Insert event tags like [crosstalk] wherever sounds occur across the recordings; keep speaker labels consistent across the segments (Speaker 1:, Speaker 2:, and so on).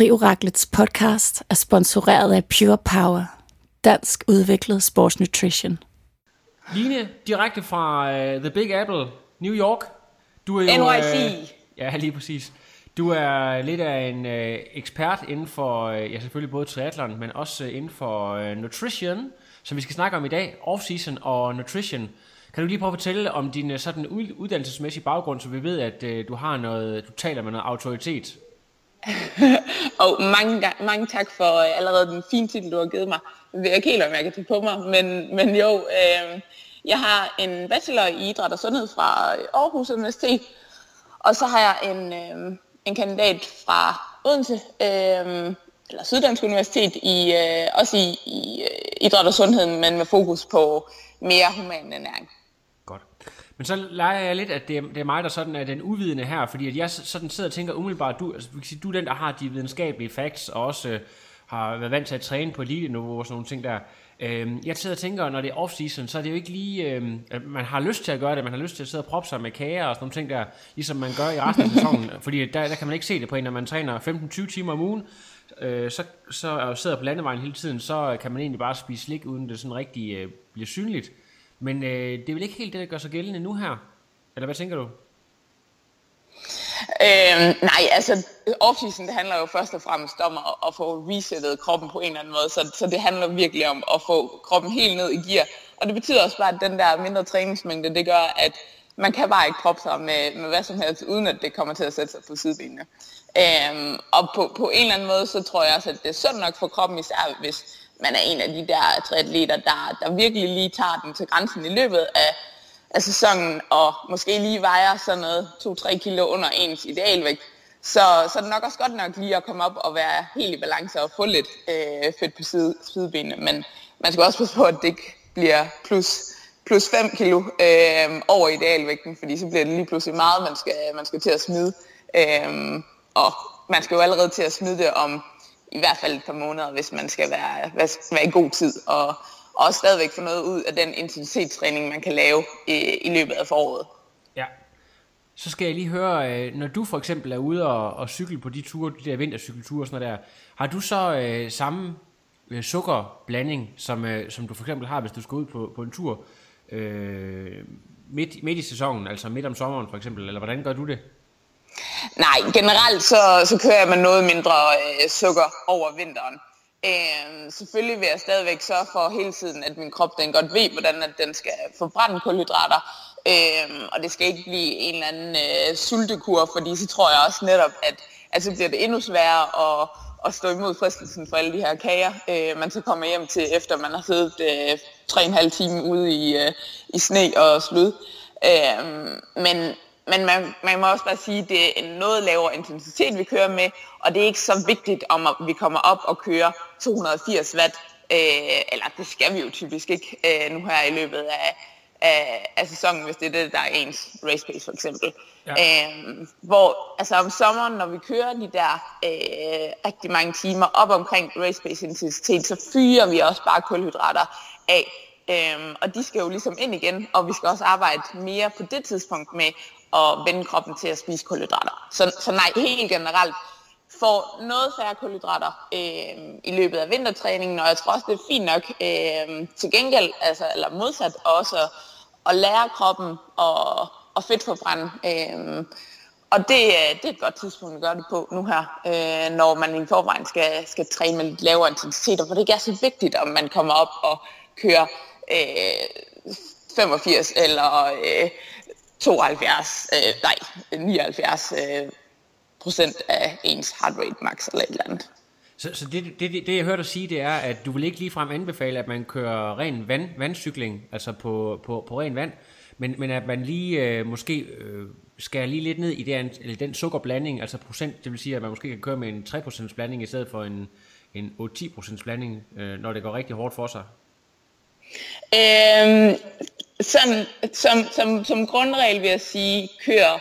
Speaker 1: Industrioraklets podcast er sponsoreret af Pure Power, dansk udviklet sportsnutrition.
Speaker 2: Line, direkte fra uh, The Big Apple, New York.
Speaker 3: Du er jo, NYC.
Speaker 2: Uh, ja, lige præcis. Du er lidt af en uh, ekspert inden for, uh, ja selvfølgelig både triathlon, men også uh, inden for uh, nutrition, som vi skal snakke om i dag, off-season og nutrition. Kan du lige prøve at fortælle om din sådan uddannelsesmæssige baggrund, så vi ved, at uh, du har noget, du taler med noget autoritet [laughs]
Speaker 3: og mange, mange tak for øh, allerede den fine titel, du har givet mig. Jeg ved ikke helt, om jeg kan tage på mig, men, men jo, øh, jeg har en bachelor i idræt og sundhed fra øh, Aarhus Universitet, og så har jeg en, øh, en kandidat fra Odense, øh, eller Syddansk Universitet, i, øh, også i, i øh, idræt og sundhed, men med fokus på mere human ernæring.
Speaker 2: Men så leger jeg lidt, at det er, det er mig, der sådan er den uvidende her, fordi at jeg sådan sidder og tænker umiddelbart, du, altså, du er den, der har de videnskabelige facts, og også øh, har været vant til at træne på elite-niveau og sådan nogle ting der. Øh, jeg sidder og tænker, når det er off-season, så er det jo ikke lige, øh, at man har lyst til at gøre det, man har lyst til at sidde og proppe sig med kager og sådan nogle ting der, ligesom man gør i resten af sæsonen, [laughs] fordi der, der kan man ikke se det på en, når man træner 15-20 timer om ugen, øh, så, så sidder på landevejen hele tiden, så kan man egentlig bare spise slik, uden det sådan rigtig øh, bliver synligt. Men øh, det er vel ikke helt det, der gør sig gældende nu her? Eller hvad tænker du?
Speaker 3: Øhm, nej, altså offseason det handler jo først og fremmest om at, at få resettet kroppen på en eller anden måde, så, så det handler virkelig om at få kroppen helt ned i gear. Og det betyder også bare, at den der mindre træningsmængde, det gør, at man kan bare ikke proppe sig med, med hvad som helst, uden at det kommer til at sætte sig på sidebenene. Øhm, og på, på en eller anden måde, så tror jeg også, at det er sundt nok for kroppen, især hvis man er en af de der triatleter, der, der virkelig lige tager den til grænsen i løbet af, af sæsonen, og måske lige vejer sådan noget 2-3 kilo under ens idealvægt, så, så er det nok også godt nok lige at komme op og være helt i balance og få lidt øh, fedt på side, sidebenene. Men man skal også passe på, at det ikke bliver plus, plus 5 kilo øh, over idealvægten, fordi så bliver det lige pludselig meget, man skal, man skal til at smide. Øh, og man skal jo allerede til at smide det om i hvert fald et par måneder, hvis man skal være, være i god tid, og, og stadigvæk få noget ud af den intensitetstræning, man kan lave i, i løbet af foråret.
Speaker 2: Ja. Så skal jeg lige høre, øh, når du for eksempel er ude og, og cykle på de ture, de der vintercykelture og sådan noget der, har du så øh, samme øh, sukkerblanding, som, øh, som du for eksempel har, hvis du skal ud på, på en tur øh, midt, midt i sæsonen, altså midt om sommeren for eksempel, eller hvordan gør du det?
Speaker 3: Nej, generelt så, så kører jeg med noget mindre øh, sukker over vinteren. Øh, selvfølgelig vil jeg stadigvæk sørge for hele tiden, at min krop den godt ved, hvordan at den skal forbrænde kulhydrater. Øh, og det skal ikke blive en eller anden øh, sultekur, fordi så tror jeg også netop, at, at så bliver det endnu sværere at, at stå imod fristelsen for alle de her kager, øh, man så kommer hjem til, efter man har siddet øh, 3,5 timer ude i, øh, i sne og slud. Øh, men men man, man må også bare sige, at det er en noget lavere intensitet, vi kører med, og det er ikke så vigtigt, om vi kommer op og kører 280 watt, øh, eller det skal vi jo typisk ikke øh, nu her i løbet af, af, af sæsonen, hvis det er det, der er ens race pace for eksempel. Ja. Øh, hvor altså om sommeren, når vi kører de der øh, rigtig mange timer op omkring race pace intensitet, så fyrer vi også bare kulhydrater af. Øhm, og de skal jo ligesom ind igen, og vi skal også arbejde mere på det tidspunkt med at vende kroppen til at spise kulhydrater. Så, så nej, helt generelt får noget færre kulhydrater øh, i løbet af vintertræningen, og jeg tror også, det er fint nok øh, til gengæld, altså, eller modsat også, at lære kroppen at, at fedtforbrænde. Øh, og det, øh, det er et godt tidspunkt at gøre det på nu her, øh, når man i forvejen skal, skal træne med lidt lavere intensiteter, for det ikke er så vigtigt, om man kommer op og kører øh, 85 eller øh, 72, øh, nej, 79 øh, procent af ens heart rate max eller et eller andet.
Speaker 2: Så, så det, det, det, jeg hørte dig sige, det er, at du vil ikke ligefrem anbefale, at man kører ren vand, vandcykling, altså på, på, på ren vand, men, men at man lige øh, måske øh, skærer lige lidt ned i den, eller den sukkerblanding, altså procent, det vil sige, at man måske kan køre med en 3% blanding i stedet for en, en 8-10% blanding, øh, når det går rigtig hårdt for sig?
Speaker 3: Øhm, sådan, som, som, som grundregel vil jeg sige, kør,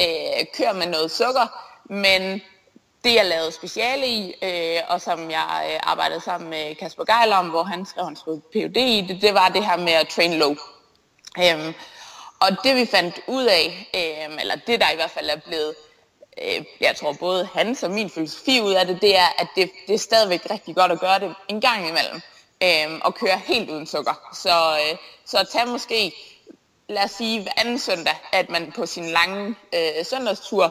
Speaker 3: øh, kør med noget sukker, men det jeg lavede speciale i, øh, og som jeg øh, arbejdede sammen med Kasper Geil om, hvor han skrev, han skrev PhD i det, det var det her med at train low. Øhm, og det vi fandt ud af, øh, eller det der i hvert fald er blevet øh, jeg tror både hans og min filosofi ud af det, det er, at det, det er stadigvæk rigtig godt at gøre det en gang imellem, øh, og køre helt uden sukker. Så, øh, så tag måske, lad os sige hver anden søndag, at man på sin lange øh, søndagstur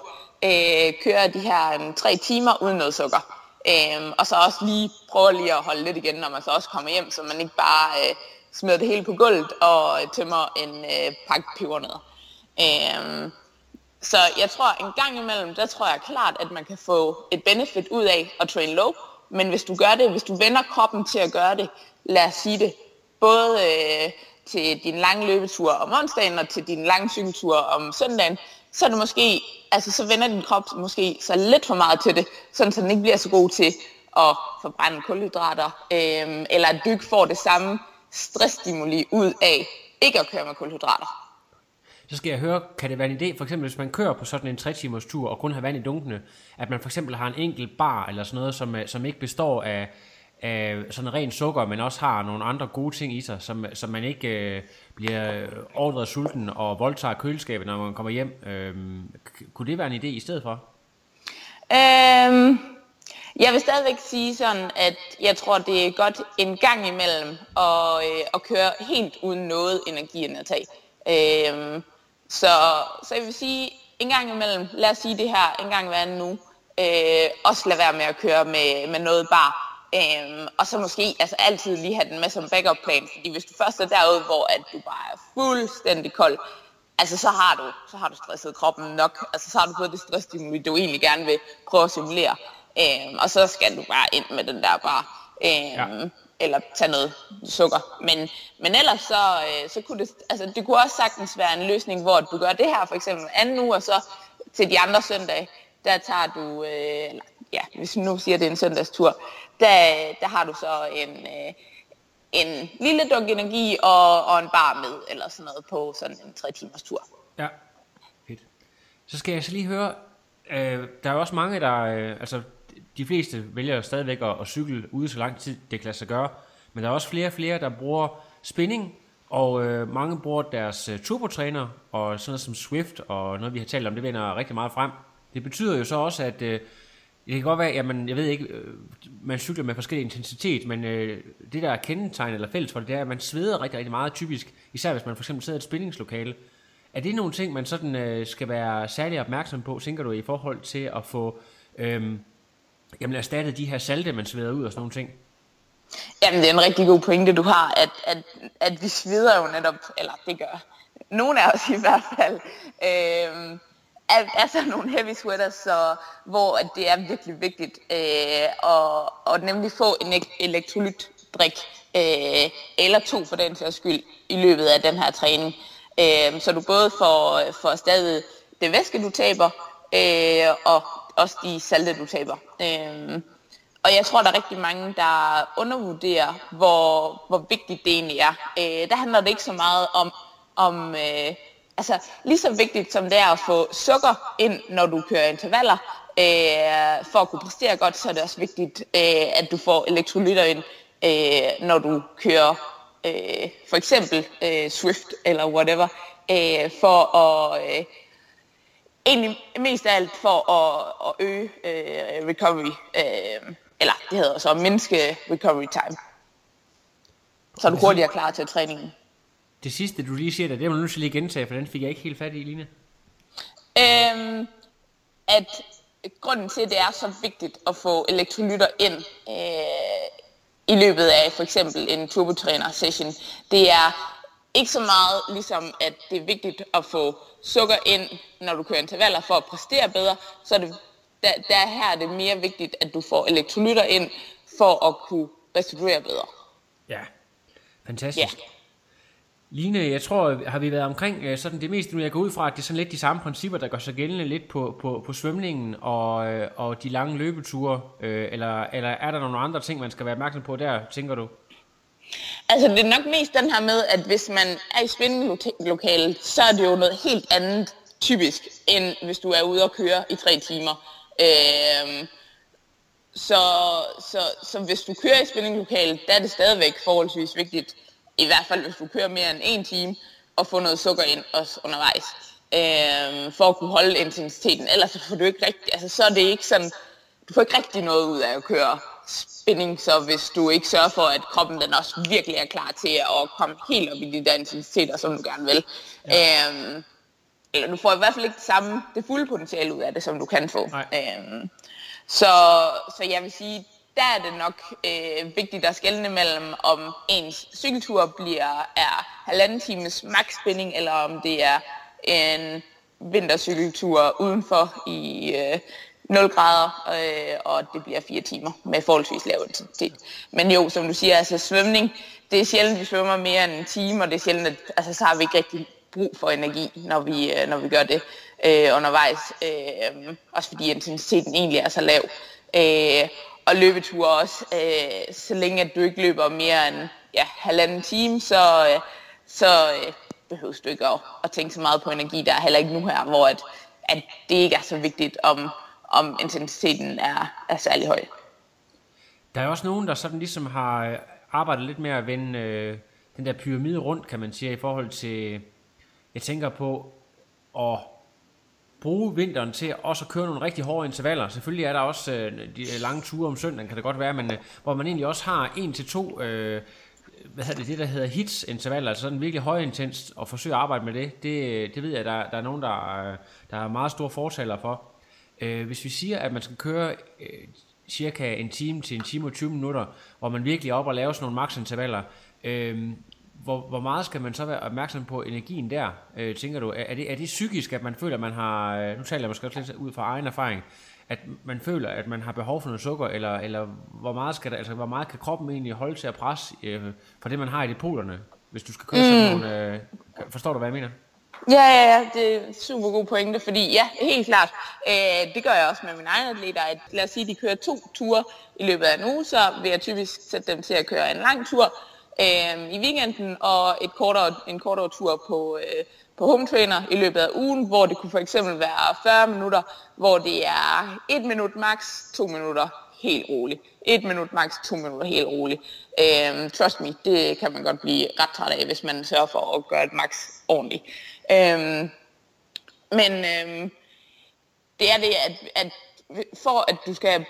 Speaker 3: øh, kører de her øh, tre timer uden noget sukker. Øh, og så også lige prøve lige at holde lidt igen, når man så også kommer hjem, så man ikke bare øh, smider det hele på gulvet og øh, tømmer en øh, pakke pebernødder. Øh, så jeg tror, en gang imellem, der tror jeg klart, at man kan få et benefit ud af at train low. Men hvis du gør det, hvis du vender kroppen til at gøre det, lad os sige det, både øh, til din lange løbetur om onsdagen og til din lange cykeltur om søndagen, så er det måske, altså så vender din krop måske så lidt for meget til det, sådan så den ikke bliver så god til at forbrænde kulhydrater, øh, eller at du ikke får det samme stressstimuli ud af ikke at køre med kulhydrater.
Speaker 2: Så skal jeg høre, kan det være en idé, for eksempel hvis man kører på sådan en 3 timers tur og kun har vand i dunkene, at man for eksempel har en enkelt bar eller sådan noget, som, øh, som ikke består af, af sådan ren sukker, men også har nogle andre gode ting i sig, som, som man ikke øh, bliver ordret sulten og voldtager køleskabet, når man kommer hjem. Øh, kunne det være en idé i stedet for?
Speaker 3: Øhm, jeg vil stadigvæk sige sådan, at jeg tror, det er godt en gang imellem at, øh, at køre helt uden noget energiindtag. Øhm, så, så jeg vil sige, en gang imellem, lad os sige det her, en gang hver anden nu, øh, også lad være med at køre med, med noget bar. Øhm, og så måske altså altid lige have den med som backup plan, fordi hvis du først er derude, hvor at du bare er fuldstændig kold, altså så har du, så har du stresset kroppen nok. Altså så har du fået det stress, du egentlig gerne vil prøve at simulere. Øhm, og så skal du bare ind med den der bare. Øhm, ja eller tage noget sukker. Men, men ellers så, øh, så kunne det, altså det kunne også sagtens være en løsning, hvor du gør det her for eksempel anden uge, og så til de andre søndage, der tager du, øh, eller, ja, hvis nu siger det er en søndagstur, der, der har du så en, øh, en lille dunk energi og, og en bar med, eller sådan noget på sådan en tre timers tur.
Speaker 2: Ja, fedt. Så skal jeg så lige høre, øh, der er også mange, der, øh, altså de fleste vælger stadigvæk at, at cykle ude så lang tid, det kan lade sig gøre. Men der er også flere og flere, der bruger spinning, og øh, mange bruger deres øh, turbotræner, og sådan noget som Swift, og noget vi har talt om, det vender rigtig meget frem. Det betyder jo så også, at øh, det kan godt være, at man, jeg ved ikke, øh, man cykler med forskellig intensitet, men øh, det der er kendetegn eller fælles for det, det er, at man sveder rigtig, rigtig meget typisk, især hvis man for eksempel sidder i et spændingslokale. Er det nogle ting, man sådan øh, skal være særlig opmærksom på, tænker du, i forhold til at få øh, jamen, erstatte de her salte, man sveder ud og sådan nogle ting?
Speaker 3: Jamen, det er en rigtig god pointe, du har, at, at, at vi sveder jo netop, eller det gør nogle af os i hvert fald, øh, er, er sådan nogle heavy sweaters, så, hvor at det er virkelig vigtigt øh, at, at nemlig få en elektrolytdrik, øh, eller to for den sags skyld, i løbet af den her træning. Øh, så du både får, får stadig det væske, du taber, øh, og også de salte, du taber. Øhm, og jeg tror, der er rigtig mange, der undervurderer, hvor, hvor vigtigt det egentlig er. Øh, der handler det ikke så meget om, om øh, altså lige så vigtigt som det er at få sukker ind, når du kører intervaller, øh, for at kunne præstere godt, så er det også vigtigt, øh, at du får elektrolytter ind, øh, når du kører øh, for eksempel øh, Swift eller whatever, øh, for at... Øh, egentlig mest af alt for at, at øge øh, recovery, øh, eller det hedder så mindske recovery time. Så er du hurtigere klar til træningen.
Speaker 2: Det sidste, du lige siger der, det må du lige gentage, for den fik jeg ikke helt fat i, Line.
Speaker 3: Øhm, at grunden til, at det er så vigtigt at få elektrolytter ind øh, i løbet af for eksempel en turbotræner session, det er ikke så meget ligesom, at det er vigtigt at få sukker ind, når du kører intervaller for at præstere bedre, så er det, der, der her er det mere vigtigt, at du får elektrolytter ind for at kunne restituere bedre.
Speaker 2: Ja, fantastisk. Ja. Line, jeg tror, har vi været omkring øh, sådan det meste nu. Jeg går ud fra, at det er sådan lidt de samme principper, der gør sig gældende lidt på, på, på svømningen og, øh, og de lange løbeture. Øh, eller, eller er der nogle andre ting, man skal være opmærksom på der, tænker du?
Speaker 3: Altså det er nok mest den her med, at hvis man er i spændinglokalet, så er det jo noget helt andet typisk, end hvis du er ude og køre i tre timer. Øhm, så, så, så hvis du kører i spændinglokalet, der er det stadigvæk forholdsvis vigtigt, i hvert fald hvis du kører mere end en time, at få noget sukker ind også undervejs. øh, for at kunne holde intensiteten. Ellers så får du ikke rigtig, altså så er det ikke sådan, du får ikke rigtig noget ud af at køre spinning, så hvis du ikke sørger for, at kroppen den også virkelig er klar til at komme helt op i de der intensiteter, som du gerne vil. Ja. Øhm, eller du får i hvert fald ikke det samme, det fulde potentiale ud af det, som du kan få. Øhm, så, så jeg vil sige, der er det nok øh, vigtigt at skelne mellem, om ens cykeltur bliver er halvanden times max spinning, eller om det er en vintercykeltur udenfor i øh, 0 grader, øh, og det bliver 4 timer med forholdsvis lav intensitet. Men jo, som du siger, altså svømning, det er sjældent, vi svømmer mere end en time, og det er sjældent, at altså, så har vi ikke rigtig brug for energi, når vi, øh, når vi gør det øh, undervejs. Øh, også fordi intensiteten egentlig er så lav. Øh, og løbeture også, øh, så længe at du ikke løber mere end ja, halvanden time, så, øh, så øh, behøver du ikke at, at tænke så meget på energi. Der er heller ikke nu her, hvor at, at det ikke er så vigtigt, om, om intensiteten er, er særlig høj.
Speaker 2: Der er også nogen, der sådan ligesom har øh, arbejdet lidt med at vende øh, den der pyramide rundt, kan man sige, i forhold til, jeg tænker på at bruge vinteren til også at køre nogle rigtig hårde intervaller. Selvfølgelig er der også øh, de lange ture om søndagen, kan det godt være, men øh, hvor man egentlig også har en til to øh, hvad hedder det, det der hedder hits intervaller, altså sådan virkelig højintens, og forsøge at arbejde med det, det, øh, det ved jeg, der, der er nogen, der, øh, der er meget store fortaler for. Øh, hvis vi siger, at man skal køre øh, cirka en time til en time og 20 minutter, hvor man virkelig er op og lave sådan nogle maksintervaller, øh, hvor, hvor meget skal man så være opmærksom på energien der, øh, tænker du? Er, er, det, er det psykisk, at man føler, at man har, øh, nu taler jeg måske også lidt ud fra egen erfaring, at man føler, at man har behov for noget sukker, eller, eller hvor, meget skal der, altså, hvor meget kan kroppen egentlig holde til at presse øh, for det, man har i depoterne, hvis du skal køre mm. sådan nogle... Øh, forstår du, hvad jeg mener?
Speaker 3: Ja, ja, ja, det er super god pointe, fordi ja, helt klart, øh, det gør jeg også med mine egne atleter, at lad os sige, de kører to ture i løbet af en uge, så vil jeg typisk sætte dem til at køre en lang tur øh, i weekenden, og et kortere, en kortere tur på, øh, på home trainer i løbet af ugen, hvor det kunne for eksempel være 40 minutter, hvor det er 1 minut max, 2 minutter helt roligt. 1 minut max, 2 minutter helt roligt. Øh, trust me, det kan man godt blive ret træt af, hvis man sørger for at gøre et max ordentligt. Øhm, men øhm, det er det, at, at for at du skal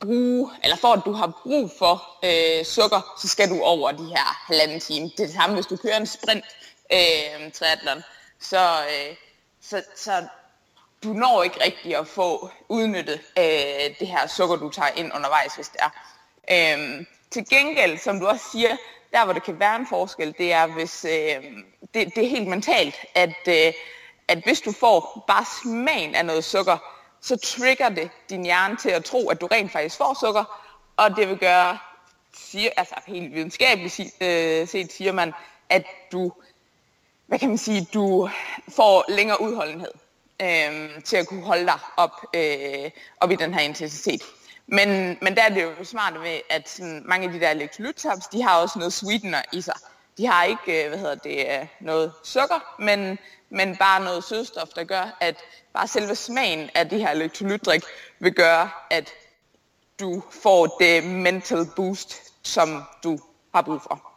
Speaker 3: bruge, eller for at du har brug for øh, sukker, så skal du over de her halvanden time. Det er det samme, hvis du kører en sprint øh, triathlon så, øh, så, så du når ikke rigtig at få udnyttet øh, det her sukker, du tager ind undervejs, hvis det er. Øh, til gengæld, som du også siger, der hvor det kan være en forskel, det er, hvis øh, det, det er helt mentalt, at, øh, at hvis du får bare smagen af noget sukker, så trigger det din hjerne til at tro, at du rent faktisk får sukker, og det vil gøre, siger, altså helt videnskabeligt øh, set siger man, at du hvad kan man sige, du får længere udholdenhed øh, til at kunne holde dig op, øh, op i den her intensitet. Men, men der er det jo smart ved, at sådan, mange af de der elektrolyttops, de har også noget sweetener i sig. De har ikke, øh, hvad hedder det, øh, noget sukker, men, men bare noget sødstof, der gør, at bare selve smagen af det her elektrolytdrik vil gøre, at du får det mental boost, som du har brug for.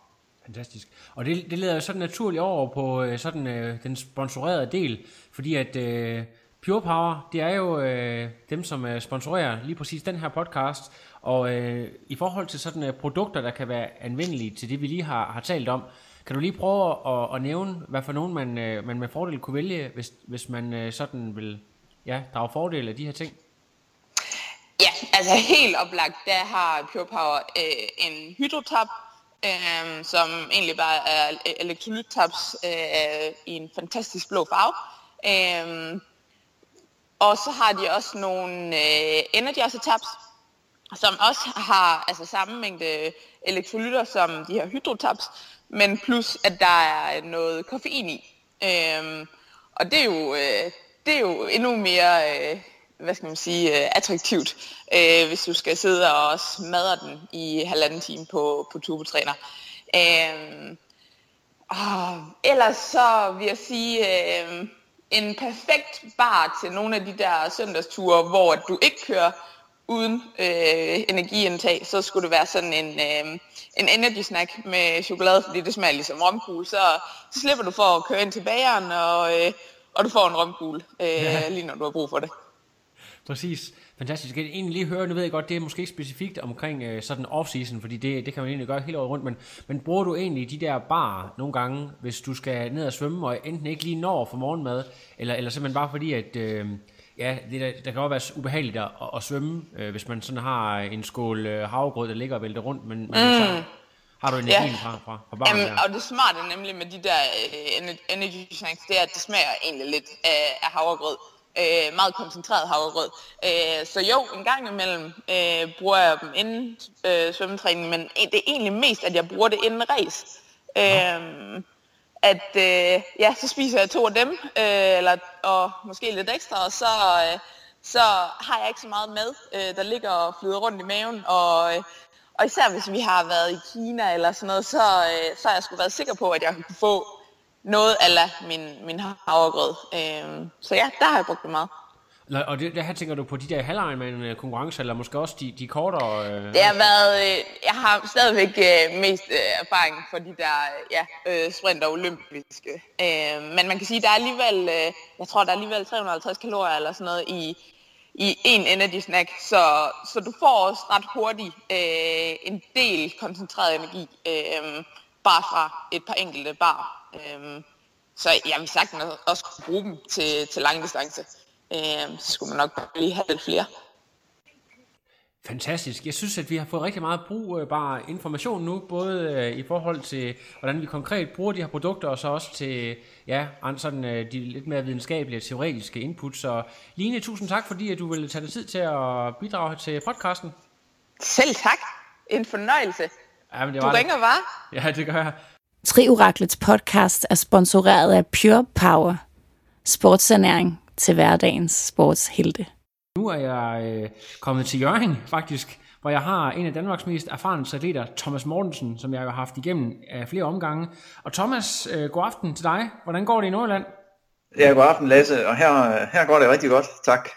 Speaker 2: Fantastisk. Og det, det leder jo sådan naturligt over på øh, sådan øh, den sponsorerede del, fordi at øh, Pure Power, det er jo øh, dem, som øh, sponsorerer lige præcis den her podcast, og øh, i forhold til sådan øh, produkter, der kan være anvendelige til det, vi lige har, har talt om, kan du lige prøve at, at nævne, hvad for nogen man, øh, man med fordel kunne vælge, hvis, hvis man øh, sådan vil ja, drage fordel af de her ting?
Speaker 3: Ja, altså helt oplagt, der har Pure Power øh, en hydrotap, øh, som egentlig bare er elektrolyttaps øh, i en fantastisk blå farve. Øh, og så har de også nogle øh, energy tabs, som også har altså samme mængde øh, elektrolytter som de her hydrotabs, men plus at der er noget koffein i. Øhm, og det er jo, øh, det er jo endnu mere øh, hvad skal man sige, øh, attraktivt, øh, hvis du skal sidde og smadre den i halvanden time på, på turbotræner. Øh, og ellers så vil jeg sige, øh, en perfekt bar til nogle af de der søndagsture, hvor du ikke kører uden øh, energiindtag, så skulle det være sådan en, øh, en energy snack med chokolade, fordi det smager ligesom romkugle. Så, så slipper du for at køre ind til bageren og, øh, og du får en romkugle, øh, ja. lige når du har brug for det.
Speaker 2: Præcis. Fantastisk. Jeg kan egentlig lige høre, nu ved jeg godt, det er måske ikke specifikt omkring øh, sådan off-season, fordi det, det kan man egentlig gøre hele året rundt, men, men bruger du egentlig de der bar nogle gange, hvis du skal ned og svømme, og enten ikke lige når for morgenmad, eller, eller simpelthen bare fordi, at øh, ja, det der, der kan også være ubehageligt at, at, svømme, øh, hvis man sådan har en skål øh, havregrød, der ligger og vælter rundt, men, men mm. så har du energien ja. fra, fra, fra baren
Speaker 3: Jamen, der. Og det smarte nemlig med de der uh, energy drinks, det er, at det smager egentlig lidt af, af havregrød øh, meget koncentreret havregrød. Øh, så jo, en gang imellem øh, bruger jeg dem inden øh, svømmetræning, men det er egentlig mest, at jeg bruger det inden race. Øh, at øh, ja, så spiser jeg to af dem, øh, eller, og måske lidt ekstra, og så, øh, så har jeg ikke så meget mad, øh, der ligger og flyder rundt i maven, og, øh, og især hvis vi har været i Kina eller sådan noget, så, øh, så har jeg sgu været sikker på, at jeg kunne få noget af min, min havregrød. Øhm, så ja, der har jeg brugt det meget.
Speaker 2: Og det, det her tænker du på de der halvejn konkurrencer, eller måske også de, de kortere?
Speaker 3: Øh... Det har været, øh, jeg har stadigvæk øh, mest øh, erfaring for de der ja, øh, sprint og olympiske. Øh, men man kan sige, der er alligevel, øh, jeg tror der er alligevel 350 kalorier eller sådan noget i, i en energy snack, så, så du får også ret hurtigt øh, en del koncentreret energi, øh, bare fra et par enkelte bar. Øhm, så jeg vil sagtens også kunne bruge dem til, til lang distance. Øhm, så skulle man nok lige have lidt flere.
Speaker 2: Fantastisk. Jeg synes, at vi har fået rigtig meget brugbar information nu, både øh, i forhold til, hvordan vi konkret bruger de her produkter, og så også til ja, sådan, øh, de lidt mere videnskabelige teoretiske input. Så Line, tusind tak, fordi at du ville tage dig tid til at bidrage til podcasten.
Speaker 3: Selv tak. En fornøjelse. Ja, men det var du ringer, var?
Speaker 2: Ja, det gør jeg.
Speaker 1: Trioraklets podcast er sponsoreret af Pure Power, sportsernæring til hverdagens sportshelte.
Speaker 2: Nu er jeg øh, kommet til Jørgen faktisk, hvor jeg har en af Danmarks mest erfarne atleter, Thomas Mortensen, som jeg har haft igennem af flere omgange. Og Thomas, øh, god aften til dig. Hvordan går det i Nordjylland?
Speaker 4: Ja, god aften Lasse, og her, her går det rigtig godt, tak.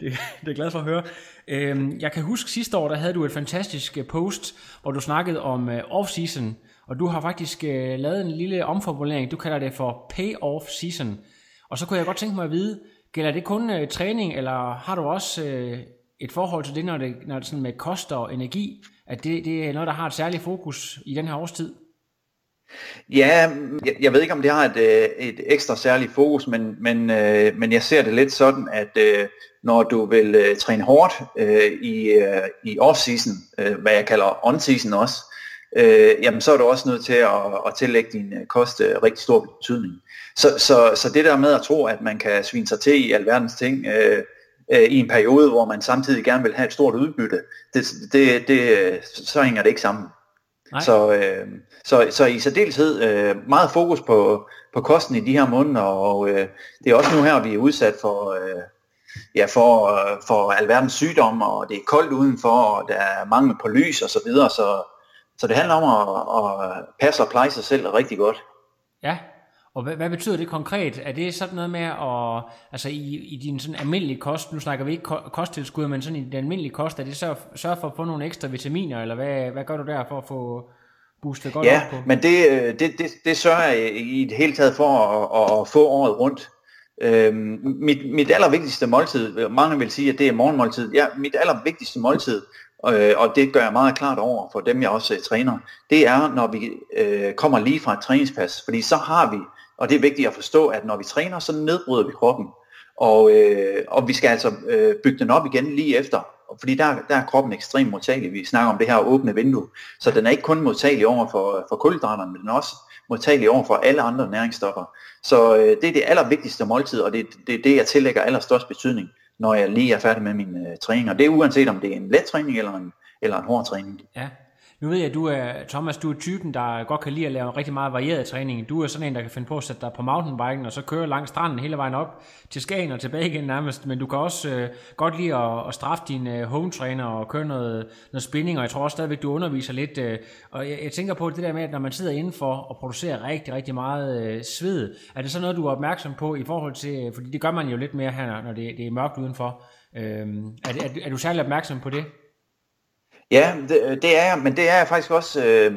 Speaker 2: Det, det er jeg glad for at høre. Øhm, jeg kan huske sidste år, der havde du et fantastisk øh, post, hvor du snakkede om øh, off-season, og du har faktisk øh, lavet en lille omformulering, du kalder det for payoff season. Og så kunne jeg godt tænke mig at vide, gælder det kun øh, træning, eller har du også øh, et forhold til det, når det, når det sådan med kost og energi, at det, det er noget, der har et særligt fokus i den her årstid?
Speaker 4: Ja, jeg, jeg ved ikke, om det har et, øh, et ekstra særligt fokus, men, men, øh, men jeg ser det lidt sådan, at øh, når du vil øh, træne hårdt øh, i, øh, i off-season, øh, hvad jeg kalder on-season også, øh, jamen så er du også nødt til at, at tillægge din øh, kost øh, rigtig stor betydning. Så, så, så det der med at tro, at man kan svine sig til i alverdens ting øh, øh, i en periode, hvor man samtidig gerne vil have et stort udbytte, det, det, det, så hænger det ikke sammen. Så, øh, så, så i særdeleshed øh, meget fokus på, på kosten i de her måneder, og øh, det er også nu her, vi er udsat for, øh, ja, for, øh, for alverdens sygdomme, og det er koldt udenfor, og der er mangel på lys og så videre, så, så det handler om at, at passe og pleje sig selv rigtig godt.
Speaker 2: Ja, og hvad, hvad betyder det konkret? Er det sådan noget med at, altså i, i din sådan almindelige kost, nu snakker vi ikke kosttilskud, men sådan i den almindelige kost, er det så sørge for at få nogle ekstra vitaminer, eller hvad, hvad gør du der for at få boostet godt
Speaker 4: ja,
Speaker 2: op på?
Speaker 4: men det, øh, det, det, det sørger jeg i det hele taget for at, at få året rundt. Øhm, mit, mit allervigtigste måltid, mange vil sige, at det er morgenmåltid, ja, mit allervigtigste måltid, øh, og det gør jeg meget klart over for dem, jeg også øh, træner, det er, når vi øh, kommer lige fra et træningspas, fordi så har vi, og det er vigtigt at forstå, at når vi træner, så nedbryder vi kroppen, og, øh, og vi skal altså øh, bygge den op igen lige efter, fordi der, der er kroppen ekstremt modtagelig. Vi snakker om det her åbne vindue, så den er ikke kun modtagelig over for, for kulhydraterne, men den er også modtagelig over for alle andre næringsstoffer. Så øh, det er det allervigtigste måltid, og det er det, det, jeg tillægger allerstørst betydning når jeg lige er færdig med min øh, træning. Og det er uanset om det er en let træning eller en, eller en hård træning.
Speaker 2: Ja. Nu ved jeg, at du er, Thomas, du er typen, der godt kan lide at lave rigtig meget varieret træning. Du er sådan en, der kan finde på at sætte dig på mountainbiken, og så køre langs stranden hele vejen op til Skagen og tilbage igen nærmest. Men du kan også øh, godt lide at, at straffe din øh, home trainer og køre noget, noget spinning, og jeg tror også stadigvæk, du underviser lidt. Øh, og jeg, jeg, tænker på det der med, at når man sidder indenfor og producerer rigtig, rigtig meget øh, sved, er det så noget, du er opmærksom på i forhold til, øh, fordi det gør man jo lidt mere her, når det, det er mørkt udenfor. Øh, er, er, er du særlig opmærksom på det?
Speaker 4: Ja, det, øh, det er jeg, men det er jeg faktisk også, øh,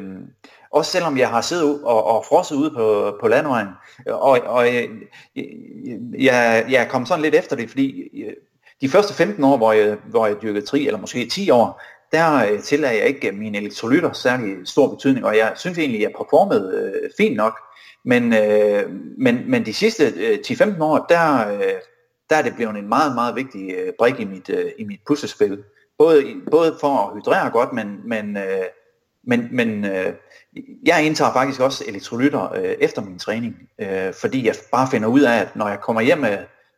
Speaker 4: Også selvom jeg har siddet og, og frosset ude på, på landvejen. Og, og øh, jeg, jeg, jeg er kommet sådan lidt efter det, fordi øh, de første 15 år, hvor jeg, hvor jeg dyrkede tri, eller måske 10 år, der tillagde jeg ikke mine elektrolytter særlig stor betydning, og jeg synes egentlig, at jeg performede øh, fint nok. Men, øh, men, men de sidste øh, 10-15 år, der, øh, der er det blevet en meget, meget vigtig øh, brik i mit, øh, i mit puslespil. Både, både for at hydrere godt, men, men, øh, men, men øh, jeg indtager faktisk også elektrolytter øh, efter min træning, øh, fordi jeg bare finder ud af, at når jeg kommer hjem med,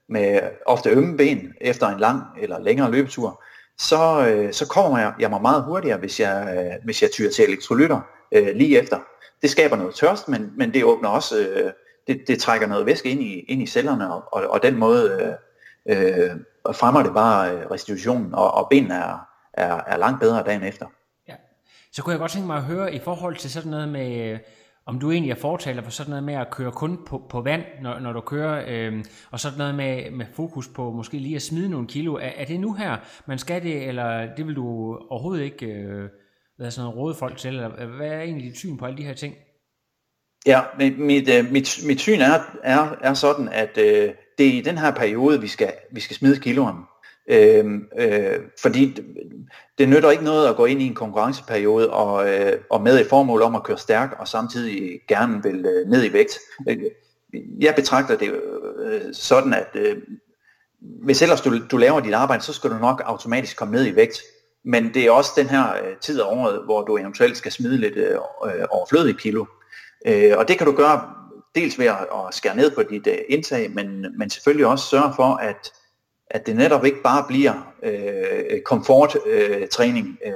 Speaker 4: med ofte ømme ben efter en lang eller længere løbetur, så, øh, så kommer jeg, jeg mig meget hurtigere, hvis jeg, øh, hvis jeg tyrer til elektrolytter øh, lige efter. Det skaber noget tørst, men, men det åbner også, øh, det, det trækker noget væske ind i, ind i cellerne, og, og, og den måde øh, øh, fremmer det bare øh, restitutionen, og, og benene er, er, er langt bedre dagen efter.
Speaker 2: Ja. Så kunne jeg godt tænke mig at høre i forhold til sådan noget med øh, om du egentlig er fortaler for sådan noget med at køre kun på, på vand, når, når du kører, øh, og sådan noget med, med fokus på måske lige at smide nogle kilo. Er, er det nu her, man skal det, eller det vil du overhovedet ikke øh, hvad sådan noget, råde folk til? Eller øh, hvad er egentlig dit syn på alle de her ting?
Speaker 4: Ja, mit, mit, øh, mit, mit syn er, er, er sådan, at øh, det er i den her periode, vi skal, vi skal smide kiloen. Øh, øh, fordi det, det nytter ikke noget at gå ind i en konkurrenceperiode og, øh, og med et formål om at køre stærk og samtidig gerne vil øh, ned i vægt. Øh, jeg betragter det øh, sådan, at øh, hvis ellers du, du laver dit arbejde, så skal du nok automatisk komme ned i vægt. Men det er også den her øh, tid af året, hvor du eventuelt skal smide lidt øh, øh overflødige kilo. Øh, og det kan du gøre dels ved at, at skære ned på dit øh, indtag, men, men selvfølgelig også sørge for, at at det netop ikke bare bliver øh, komforttræning øh,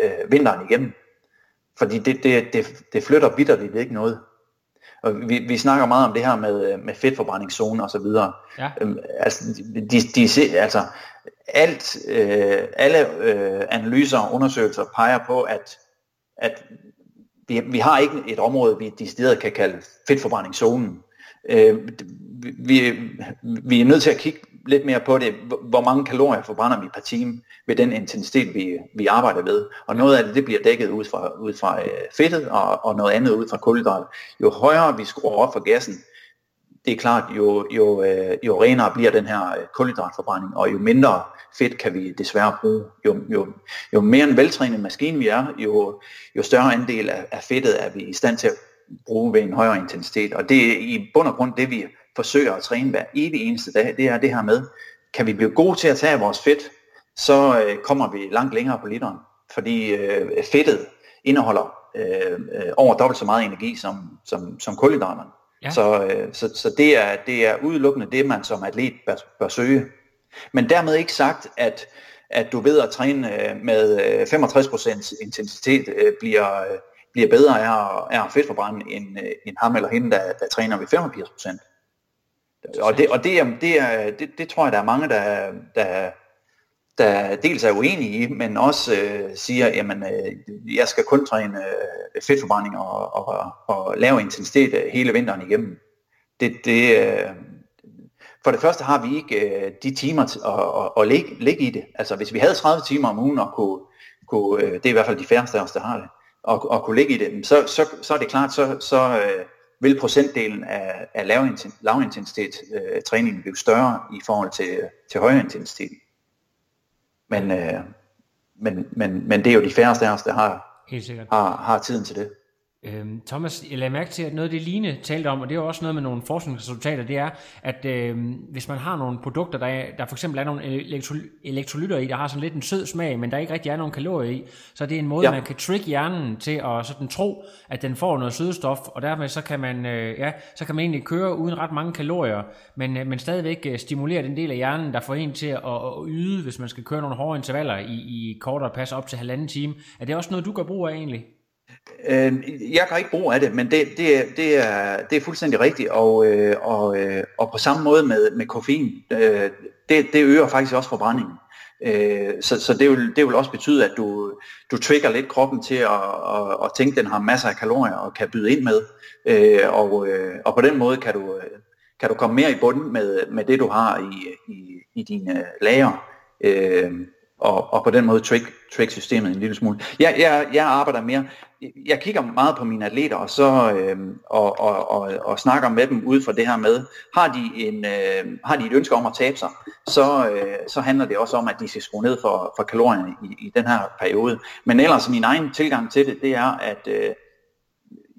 Speaker 4: øh, vinteren igennem. Fordi det, det, det, det flytter bitterligt ikke noget. Og vi, vi snakker meget om det her med, med fedtforbrændingszone og så videre. Ja. Øhm, altså, de, de, altså, alt, øh, alle øh, analyser og undersøgelser peger på, at, at vi, vi har ikke et område, vi decideret kan kalde fedtforbrændingszonen. Øh, vi, vi er nødt til at kigge lidt mere på det, hvor mange kalorier forbrænder vi per time ved den intensitet, vi, vi arbejder ved. Og noget af det, det bliver dækket ud fra, ud fra øh, fedtet, og, og noget andet ud fra kulhydrater. Jo højere vi skruer op for gassen, det er klart, jo, jo, øh, jo renere bliver den her øh, kulhydratforbrænding, og jo mindre fedt kan vi desværre bruge. Jo, jo, jo mere en veltrænet maskine vi er, jo, jo større andel af, af fedtet er vi i stand til at bruge ved en højere intensitet. Og det er i bund og grund det, vi forsøger at træne hver evig eneste dag, det er det her med, kan vi blive gode til at tage vores fedt, så øh, kommer vi langt længere på literen. Fordi øh, fedtet indeholder øh, øh, over dobbelt så meget energi som, som, som kulhydraterne. Ja. Så, øh, så, så det, er, det er udelukkende det, man som atlet bør, bør søge. Men dermed ikke sagt, at, at du ved at træne øh, med øh, 65% intensitet øh, bliver, øh, bliver bedre af, af at fedtforbrænde end, øh, end ham eller hende, der, der træner ved 85%. Og det, og det, er, det, er, det, det tror jeg, der er mange, der, der, der dels er uenige i, men også øh, siger, jamen, øh, jeg skal kun træne øh, fedtforbrænding og, og, og lave intensitet øh, hele vinteren igennem. Det, det, øh, for det første har vi ikke øh, de timer at, at, at ligge, ligge i det. Altså hvis vi havde 30 timer om ugen og kunne, kunne øh, det er i hvert fald de færreste af os, der har det, og, og kunne ligge i det, så, så, så er det klart, så, så, øh, vil procentdelen af, af lavintensitet øh, træning blive større i forhold til, til højere intensitet. Men, øh, men, men, men det er jo de færreste af os, der har, har, har tiden til det.
Speaker 2: Øhm, Thomas, jeg lader mærke til, at noget af det Line talte om, og det er jo også noget med nogle forskningsresultater, det er, at øh, hvis man har nogle produkter, der, er, der for eksempel er nogle elektro- elektrolytter i, der har sådan lidt en sød smag, men der ikke rigtig er nogen kalorier i, så er det en måde, ja. man kan trick hjernen til at sådan tro, at den får noget sødestof, og dermed så kan man, øh, ja, så kan man egentlig køre uden ret mange kalorier, men, øh, men stadigvæk øh, stimulere den del af hjernen, der får en til at, at, at yde, hvis man skal køre nogle hårde intervaller i, i kortere pas op til halvanden time. Er det også noget, du gør brug af egentlig?
Speaker 4: Øh, jeg kan ikke bruge af det, men det, det, det, er, det er fuldstændig rigtigt, og, øh, og, øh, og på samme måde med, med koffein, øh, det, det øger faktisk også forbrændingen. Øh, så så det, vil, det vil også betyde, at du, du trigger lidt kroppen til at, at, at tænke, at den har masser af kalorier og kan byde ind med, øh, og, øh, og på den måde kan du, kan du komme mere i bunden med, med det, du har i, i, i dine lager. Øh, og, og på den måde trick, trick systemet en lille smule. Jeg, jeg, jeg arbejder mere, jeg kigger meget på mine atleter og så øh, og, og, og, og snakker med dem ud fra det her med, har de, en, øh, har de et ønske om at tabe sig, så, øh, så handler det også om, at de skal skrue ned for, for kalorierne i, i den her periode. Men ellers min egen tilgang til det, det er, at øh,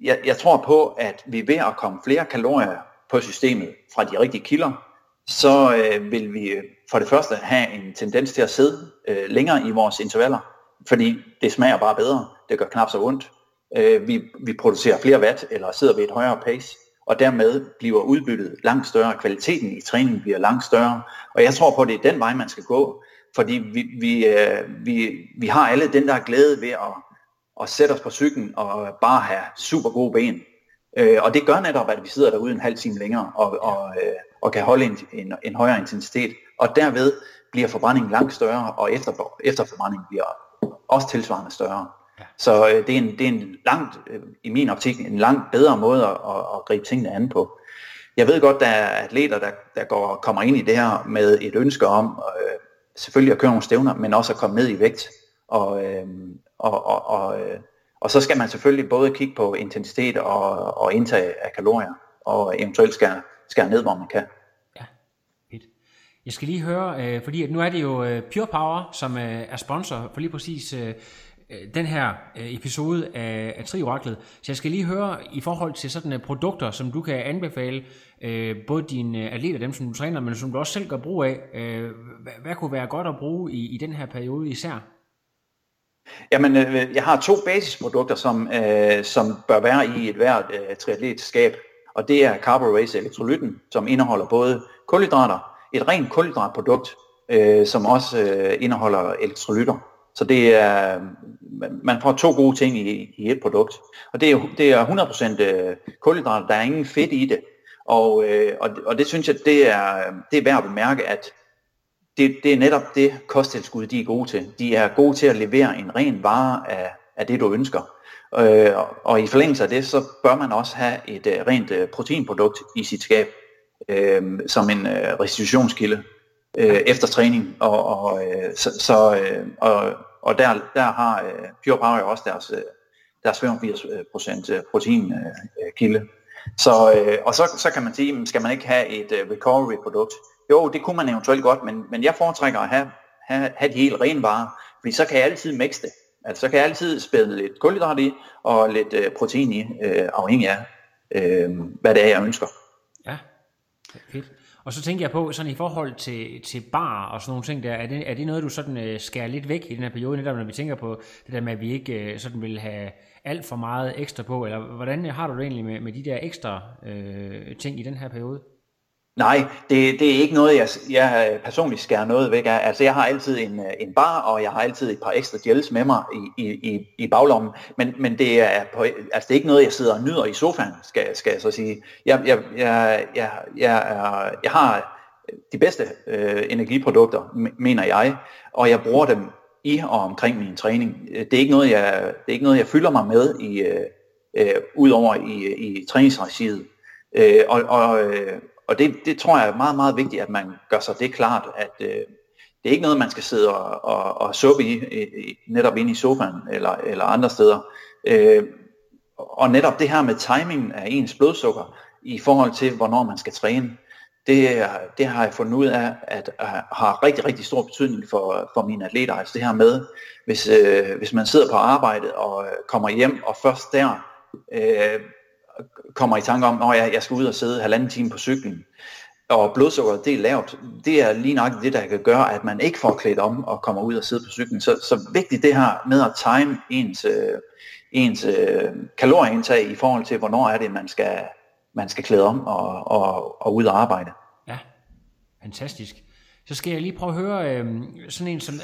Speaker 4: jeg, jeg tror på, at vi ved at komme flere kalorier på systemet fra de rigtige kilder, så øh, vil vi øh, for det første have en tendens til at sidde øh, længere i vores intervaller, fordi det smager bare bedre, det gør knap så ondt. Øh, vi, vi producerer flere watt, eller sidder ved et højere pace, og dermed bliver udbyttet langt større, kvaliteten i træningen bliver langt større, og jeg tror på, at det er den vej, man skal gå, fordi vi, vi, øh, vi, vi har alle den der glæde ved at, at sætte os på cyklen og bare have super gode ben. Øh, og det gør netop, at vi sidder derude en halv time længere og, og, øh, og kan holde en, en, en højere intensitet. Og derved bliver forbrændingen langt større, og efter, efterforbrændingen bliver også tilsvarende større. Ja. Så øh, det, er en, det er en langt, øh, i min optik, en langt bedre måde at, at, at gribe tingene an på. Jeg ved godt, der er atleter, der, der går, kommer ind i det her med et ønske om øh, selvfølgelig at køre nogle stævner, men også at komme ned i vægt. Og, øh, og, og, og, øh, og så skal man selvfølgelig både kigge på intensitet og, og indtag af kalorier, og eventuelt skære, skære ned, hvor man kan. Ja,
Speaker 2: fedt. Jeg skal lige høre, øh, fordi at nu er det jo øh, Pure Power, som øh, er sponsor for lige præcis øh, den her episode af, af Trioraklet. Så jeg skal lige høre i forhold til sådan produkter, som du kan anbefale, øh, både dine atleter, dem som du træner, men som du også selv gør brug af. Øh, hvad, hvad kunne være godt at bruge i, i den her periode især?
Speaker 4: Jamen, øh, jeg har to basisprodukter, som, øh, som bør være i et hvert øh, triatletskab, og det er Carborace elektrolytten, som indeholder både kulhydrater, et rent kulhydratprodukt, øh, som også øh, indeholder elektrolytter. Så det er, man får to gode ting i, i et produkt. Og det er, det er 100% øh, kulhydrater, der er ingen fedt i det. Og, øh, og, og det synes jeg, det er, det er værd at bemærke, at det, det er netop det kosttilskud, de er gode til. De er gode til at levere en ren vare af, af det, du ønsker. Øh, og i forlængelse af det, så bør man også have et uh, rent uh, proteinprodukt i sit skab, øh, som en uh, restitutionskilde øh, efter træning. Og, og, uh, så, så, uh, og, og der, der har uh, Pure Power også deres, uh, deres 85% proteinkilde. Så, øh, og så, så kan man sige, skal man ikke have et uh, recovery produkt? Jo, det kunne man eventuelt godt, men, men jeg foretrækker at have, have, have de helt rene varer, fordi så kan jeg altid mixe det. Altså så kan jeg altid spæde lidt kulhydrat i og lidt øh, protein i, øh, afhængig af, øh, hvad det er, jeg ønsker.
Speaker 2: Ja, fedt. Og så tænker jeg på, sådan i forhold til, til bar og sådan nogle ting der, er det, er det noget, du sådan øh, skærer lidt væk i den her periode, netop når vi tænker på det der med, at vi ikke øh, sådan vil have alt for meget ekstra på, eller hvordan har du det egentlig med, med de der ekstra øh, ting i den her periode?
Speaker 4: Nej, det, det er ikke noget, jeg, jeg øh, personligt skærer noget væk af. Altså, jeg har altid en, øh, en bar, og jeg har altid et par ekstra gels med mig i, i, i baglommen. Men, men det, er på, altså, det er ikke noget, jeg sidder og nyder i sofaen, skal, skal jeg så sige. Jeg, jeg, jeg, jeg, jeg, er, jeg har de bedste øh, energiprodukter, mener jeg, og jeg bruger dem i og omkring min træning. Øh, det er ikke noget, jeg, det er ikke noget, jeg fylder mig med i, øh, øh, udover i, i træningsregiet. Øh, og, og, øh, og det, det tror jeg er meget, meget vigtigt, at man gør sig det klart, at øh, det er ikke noget, man skal sidde og, og, og suppe i, i, netop inde i sofaen eller, eller andre steder. Øh, og netop det her med timingen af ens blodsukker i forhold til, hvornår man skal træne, det, det har jeg fundet ud af, at, at har rigtig, rigtig stor betydning for, for mine atleter. Altså det her med, hvis, øh, hvis man sidder på arbejdet og øh, kommer hjem, og først der øh, kommer i tanke om, at jeg, jeg skal ud og sidde halvanden time på cyklen, og blodsukkeret det er lavt, det er lige nok det, der kan gøre, at man ikke får klædt om og kommer ud og sidde på cyklen. Så, så vigtigt det her med at time ens, øh, ens øh, kalorieindtag i forhold til, hvornår er det, man skal, man skal klæde om og, og, og ud og arbejde.
Speaker 2: Ja, fantastisk. Så skal jeg lige prøve at høre øh, sådan en som,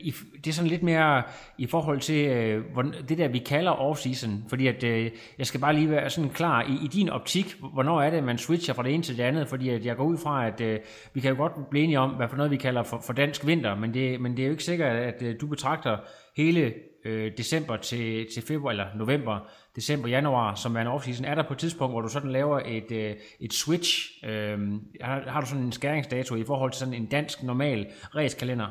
Speaker 2: i, det er sådan lidt mere i forhold til øh, det der vi kalder off-season, fordi at øh, jeg skal bare lige være sådan klar i, i din optik, hvornår er det man switcher fra det ene til det andet, fordi at jeg går ud fra at øh, vi kan jo godt blive enige om hvad for noget vi kalder for, for dansk vinter, men det, men det er jo ikke sikkert at øh, du betragter hele øh, december til, til februar eller november december, januar, som er en off-season, er der på et tidspunkt, hvor du sådan laver et, øh, et switch? Øh, har, har du sådan en skæringsdato i forhold til sådan en dansk normal racekalender?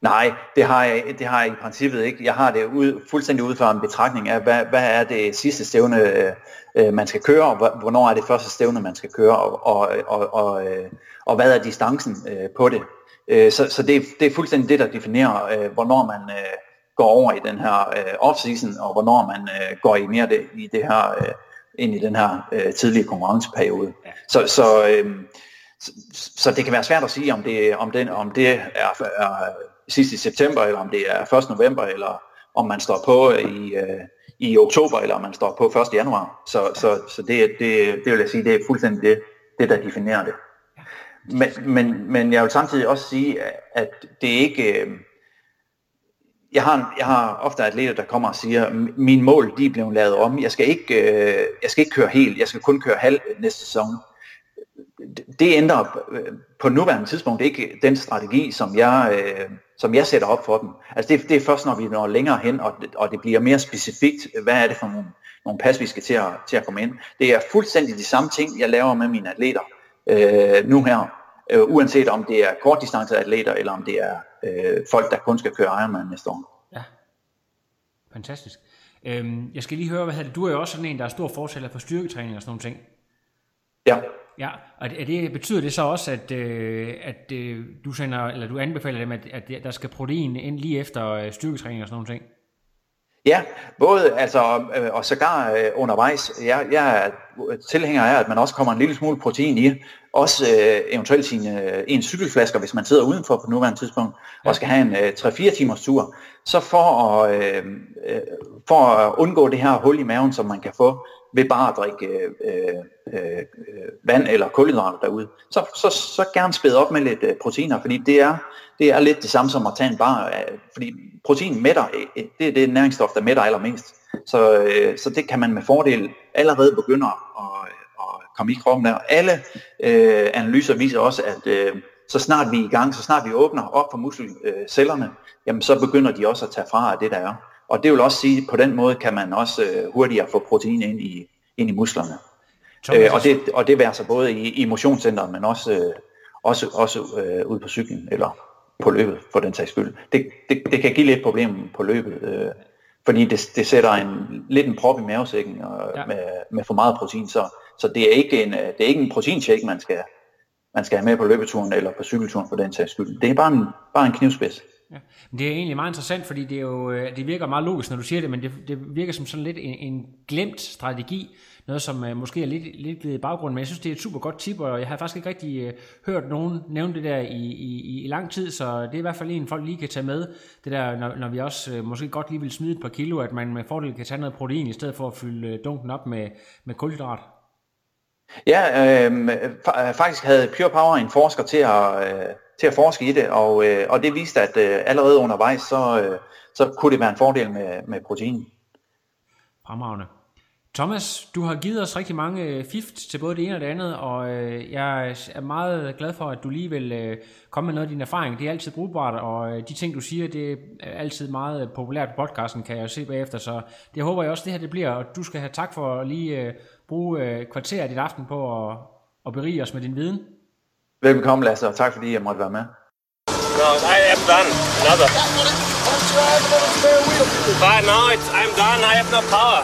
Speaker 4: Nej, det har, jeg, det har jeg i princippet ikke. Jeg har det ud, fuldstændig ud fra en betragtning af, hvad, hvad er det sidste stævne, øh, man skal køre, og hvornår er det første stævne, man skal køre, og, og, og, og, øh, og hvad er distancen øh, på det. Øh, så så det, det er fuldstændig det, der definerer, øh, hvornår man øh, går over i den her øh, off-season, og hvornår man øh, går i mere det, i det her, øh, ind i den her øh, tidlige konkurrenceperiode. Ja. Så, så, øh, så det kan være svært at sige, om det, om den, om det er, er sidst i september, eller om det er 1. november, eller om man står på i, øh, i oktober, eller om man står på 1. januar. Så, så, så det, det, det vil jeg sige, det er fuldstændig det, det der definerer det. Men, men, men jeg vil samtidig også sige, at det ikke... Øh, jeg har, jeg har ofte atleter, der kommer og siger, mine mål de er blevet lavet om. Jeg skal ikke, øh, jeg skal ikke køre helt, jeg skal kun køre halv næste sæson. Det ændrer øh, på nuværende tidspunkt ikke den strategi, som jeg, øh, som jeg sætter op for dem. Altså det, det er først, når vi når længere hen, og, og det bliver mere specifikt, hvad er det for nogle, nogle pas, vi skal til at, til at komme ind. Det er fuldstændig de samme ting, jeg laver med mine atleter øh, nu her øh, uanset om det er kortdistanceatleter, eller om det er øh, folk, der kun skal køre Ironman næste år. Ja,
Speaker 2: fantastisk. Øhm, jeg skal lige høre, hvad det? Du er jo også sådan en, der er stor fortæller for styrketræning og sådan nogle ting.
Speaker 4: Ja.
Speaker 2: Ja, og er det, betyder det så også, at, øh, at øh, du sender, eller du anbefaler dem, at, at der skal protein ind lige efter øh, styrketræning og sådan nogle ting?
Speaker 4: Ja, både altså, øh, og sågar øh, undervejs. Jeg, jeg er øh, tilhænger af, at man også kommer en lille smule protein i. Også øh, eventuelt sine, øh, en cykelflasker, hvis man sidder udenfor på nuværende tidspunkt, ja. og skal have en øh, 3-4 timers tur. Så for at, øh, øh, for at undgå det her hul i maven, som man kan få ved bare at drikke øh, øh, vand eller kulhydrater derude, så, så, så gerne spæde op med lidt øh, proteiner, fordi det er, det er lidt det samme som at tage en bar, øh, fordi protein mætter, øh, det er det næringsstof, der mætter allermest. Så, øh, så det kan man med fordel allerede begynde at komme i kroppen der. Alle øh, analyser viser også, at øh, så snart vi er i gang, så snart vi åbner op for muskelcellerne, øh, jamen så begynder de også at tage fra af det, der er. Og det vil også sige, at på den måde kan man også øh, hurtigere få protein ind i, ind i musklerne. Øh, og, det, og det vil altså både i, i motionscenteret, men også, øh, også, også øh, ude på cyklen, eller på løbet for den sags skyld. Det, det, det kan give lidt problemer på løbet, øh, fordi det, det sætter en, lidt en prop i mavesækken og, ja. med, med for meget protein, så, så det er ikke en, øh, det er ikke en proteinshake, man skal, man skal have med på løbeturen eller på cykelturen for den sags skyld. Det er bare en, bare en knivspids.
Speaker 2: Ja. Men det er egentlig meget interessant, fordi det, er jo, øh, det virker meget logisk, når du siger det, men det, det virker som sådan lidt en, en glemt strategi, noget som uh, måske er lidt, lidt blevet i baggrunden, men jeg synes, det er et super godt tip, og jeg har faktisk ikke rigtig uh, hørt nogen nævne det der i, i, i lang tid, så det er i hvert fald en, folk lige kan tage med, det der, når, når vi også uh, måske godt lige vil smide et par kilo, at man med fordel kan tage noget protein, i stedet for at fylde dunken op med, med kulhydrat.
Speaker 4: Ja, øhm, øh, faktisk havde Pure Power en forsker til at, øh, til at forske i det, og, øh, og det viste, at øh, allerede undervejs, så, øh, så kunne det være en fordel med, med protein.
Speaker 2: Fremragende. Thomas, du har givet os rigtig mange øh, fift til både det ene og det andet, og øh, jeg er meget glad for, at du lige vil øh, komme med noget af din erfaring. Det er altid brugbart, og de ting, du siger, det er altid meget populært på podcasten, kan jeg se bagefter, så det håber jeg også, det her det bliver, og du skal have tak for at lige bruge kvarter af dit aften på at, at berige os med din viden.
Speaker 4: Velkommen Lasse, og tak fordi jeg måtte være med.
Speaker 5: No, I am done. Another. But now it's, I'm done. I have no power.